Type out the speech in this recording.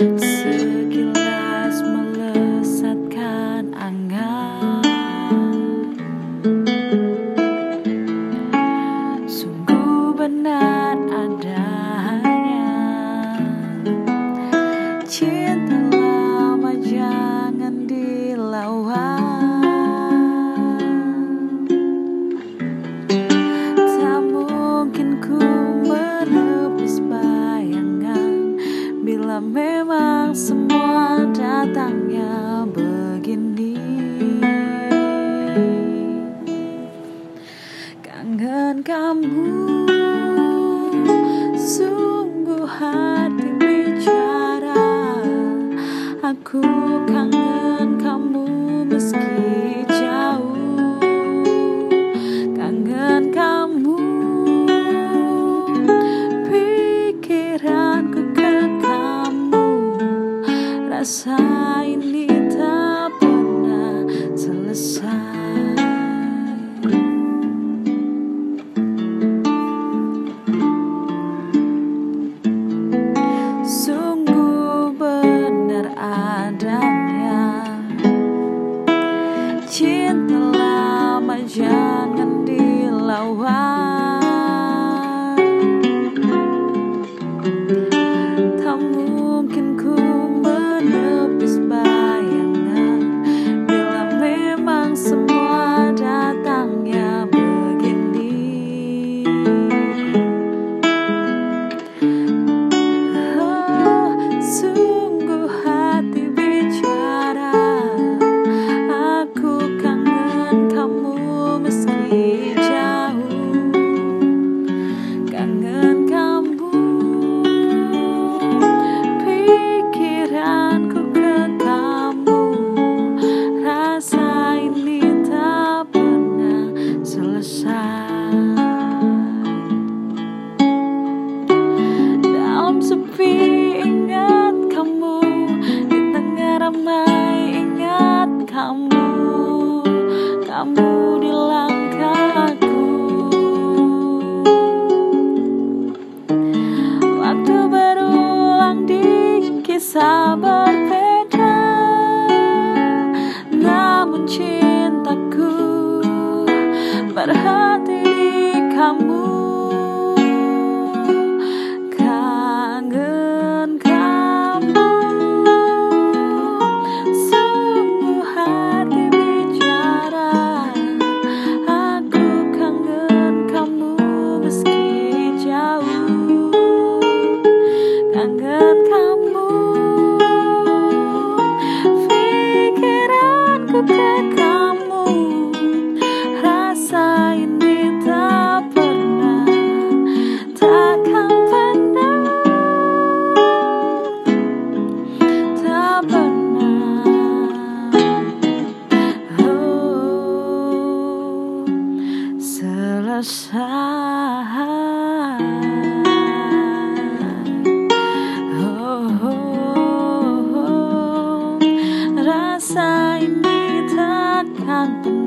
Sekilas melesatkan angan. Sungguh benar ada cinta datangnya begini. Kangen kamu Sungguh hati bicara. Aku kangen kamu meski jauh. Kangen kamu Pikiranku ke kamu. Rasa some more. Abba. oh, oh, oh, Rasa ini takkan pernah